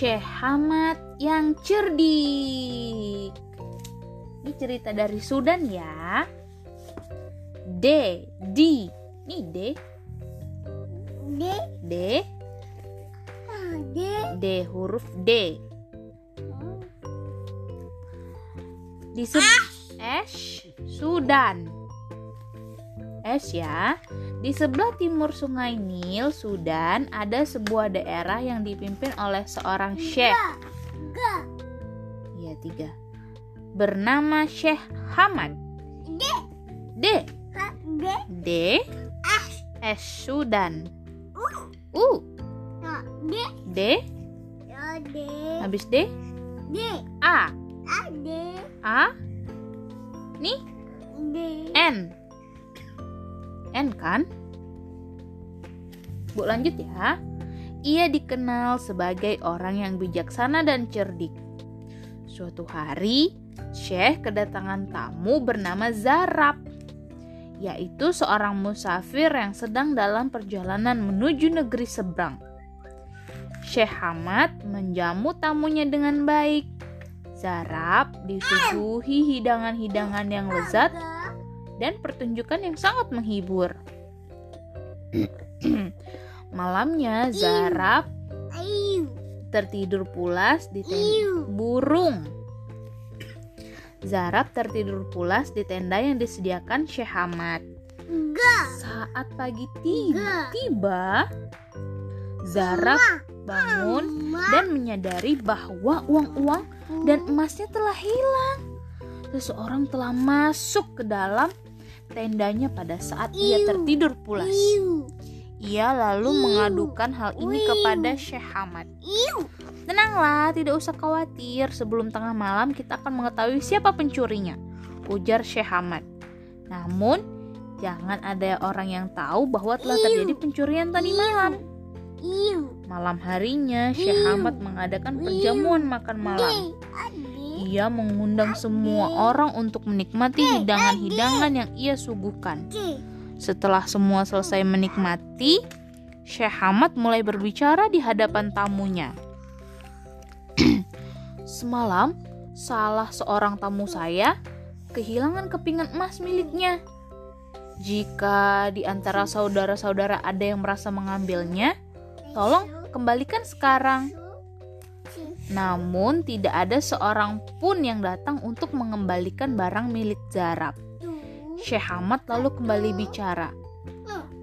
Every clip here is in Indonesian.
Syekh Hamad yang cerdik. Ini cerita dari Sudan ya. D, D. Ini D. D D, D D huruf D. Di S Sudan. S ya. Di sebelah timur Sungai Nil, Sudan, ada sebuah daerah yang dipimpin oleh seorang syekh. G Ya, tiga. Bernama Syekh Hamad. D D. D D. S S Sudan. U U. D D. D Habis D. D A. A D A. Nih. D N. N kan? Bu lanjut ya. Ia dikenal sebagai orang yang bijaksana dan cerdik. Suatu hari, Syekh kedatangan tamu bernama Zarab, yaitu seorang musafir yang sedang dalam perjalanan menuju negeri seberang. Syekh Hamad menjamu tamunya dengan baik. Zarab disuguhi hidangan-hidangan yang lezat dan pertunjukan yang sangat menghibur. Malamnya Zarab Ayu tertidur pulas di tenda burung. Zarab tertidur pulas di tenda yang disediakan Syekh Hamad. G Saat pagi tiba, tiba Zarab bangun dan menyadari bahwa uang-uang dan emasnya telah hilang. Seseorang telah masuk ke dalam tendanya pada saat ia tertidur pulas. Iu Ia lalu Iu. mengadukan hal ini Iu. kepada Syekh Hamad. Iu Tenanglah, tidak usah khawatir. Sebelum tengah malam kita akan mengetahui siapa pencurinya. Ujar Syekh Hamad. Namun, jangan ada orang yang tahu bahwa telah terjadi pencurian tadi malam. Malam harinya, Syekh. Hamad mengadakan perjamuan makan malam. Ia mengundang semua orang untuk menikmati hidangan-hidangan yang ia suguhkan. Setelah semua selesai menikmati, Syekh Hamad mulai berbicara di hadapan tamunya. Semalam, salah seorang tamu saya kehilangan kepingan emas miliknya. Jika di antara saudara-saudara ada yang merasa mengambilnya, tolong kembalikan sekarang. Namun, tidak ada seorang pun yang datang untuk mengembalikan barang milik Zarab. Syekh Hamad lalu kembali bicara.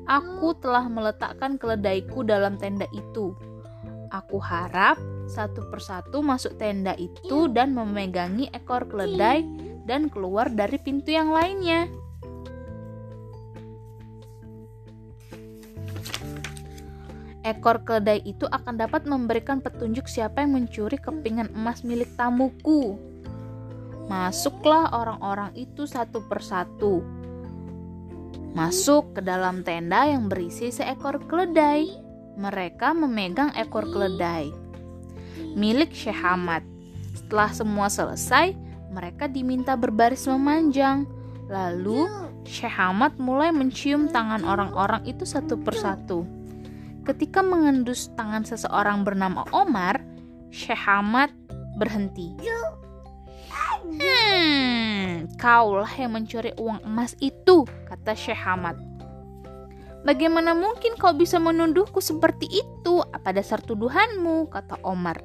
Aku telah meletakkan keledaiku dalam tenda itu. Aku harap satu persatu masuk tenda itu dan memegangi ekor keledai dan keluar dari pintu yang lainnya. Ekor keledai itu akan dapat memberikan petunjuk siapa yang mencuri kepingan emas milik tamuku. Masuklah orang-orang itu satu persatu. Masuk ke dalam tenda yang berisi seekor keledai. Mereka memegang ekor keledai milik Syekh Hamad. Setelah semua selesai, mereka diminta berbaris memanjang. Lalu, Syekh Hamad mulai mencium tangan orang-orang itu satu persatu. Ketika mengendus tangan seseorang bernama Omar, Syekh Hamad berhenti. Hmm, kaulah yang mencuri uang emas itu, kata Syekh Hamad. Bagaimana mungkin kau bisa menuduhku seperti itu? Apa dasar tuduhanmu? kata Omar.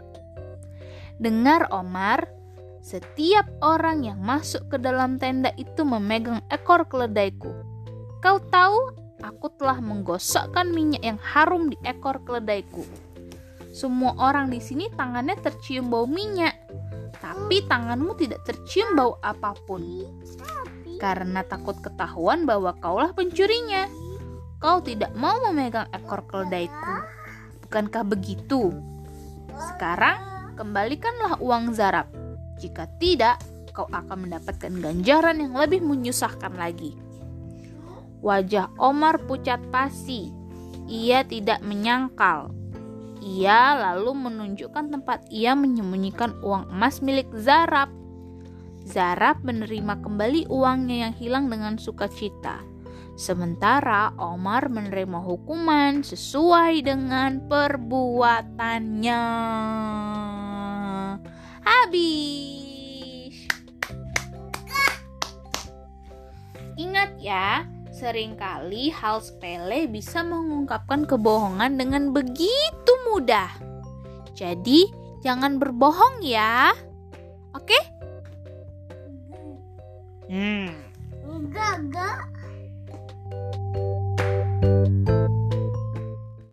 Dengar Omar, setiap orang yang masuk ke dalam tenda itu memegang ekor keledaiku. Kau tahu, aku telah menggosokkan minyak yang harum di ekor keledaiku. Semua orang di sini tangannya tercium bau minyak, tapi tanganmu tidak tercium bau apa pun. Karena takut ketahuan bahwa kaulah pencurinya. Kau tidak mau memegang ekor keledaiku. Bukankah begitu? Sekarang, kembalikanlah uang Zarab. Jika tidak, kau akan mendapatkan ganjaran yang lebih menyusahkan lagi. Wajah Omar pucat pasi. Ia tidak menyangkal. Ia lalu menunjukkan tempat ia menyembunyikan uang emas milik Zarab. Zarab menerima kembali uangnya yang hilang dengan sukacita. Sementara Omar menerima hukuman sesuai dengan perbuatannya. Habis. Ingat ya, Seringkali hal sepele bisa mengungkapkan kebohongan dengan begitu mudah. Jadi, jangan berbohong ya. Oke? Okay? Hmm. Enggak, enggak.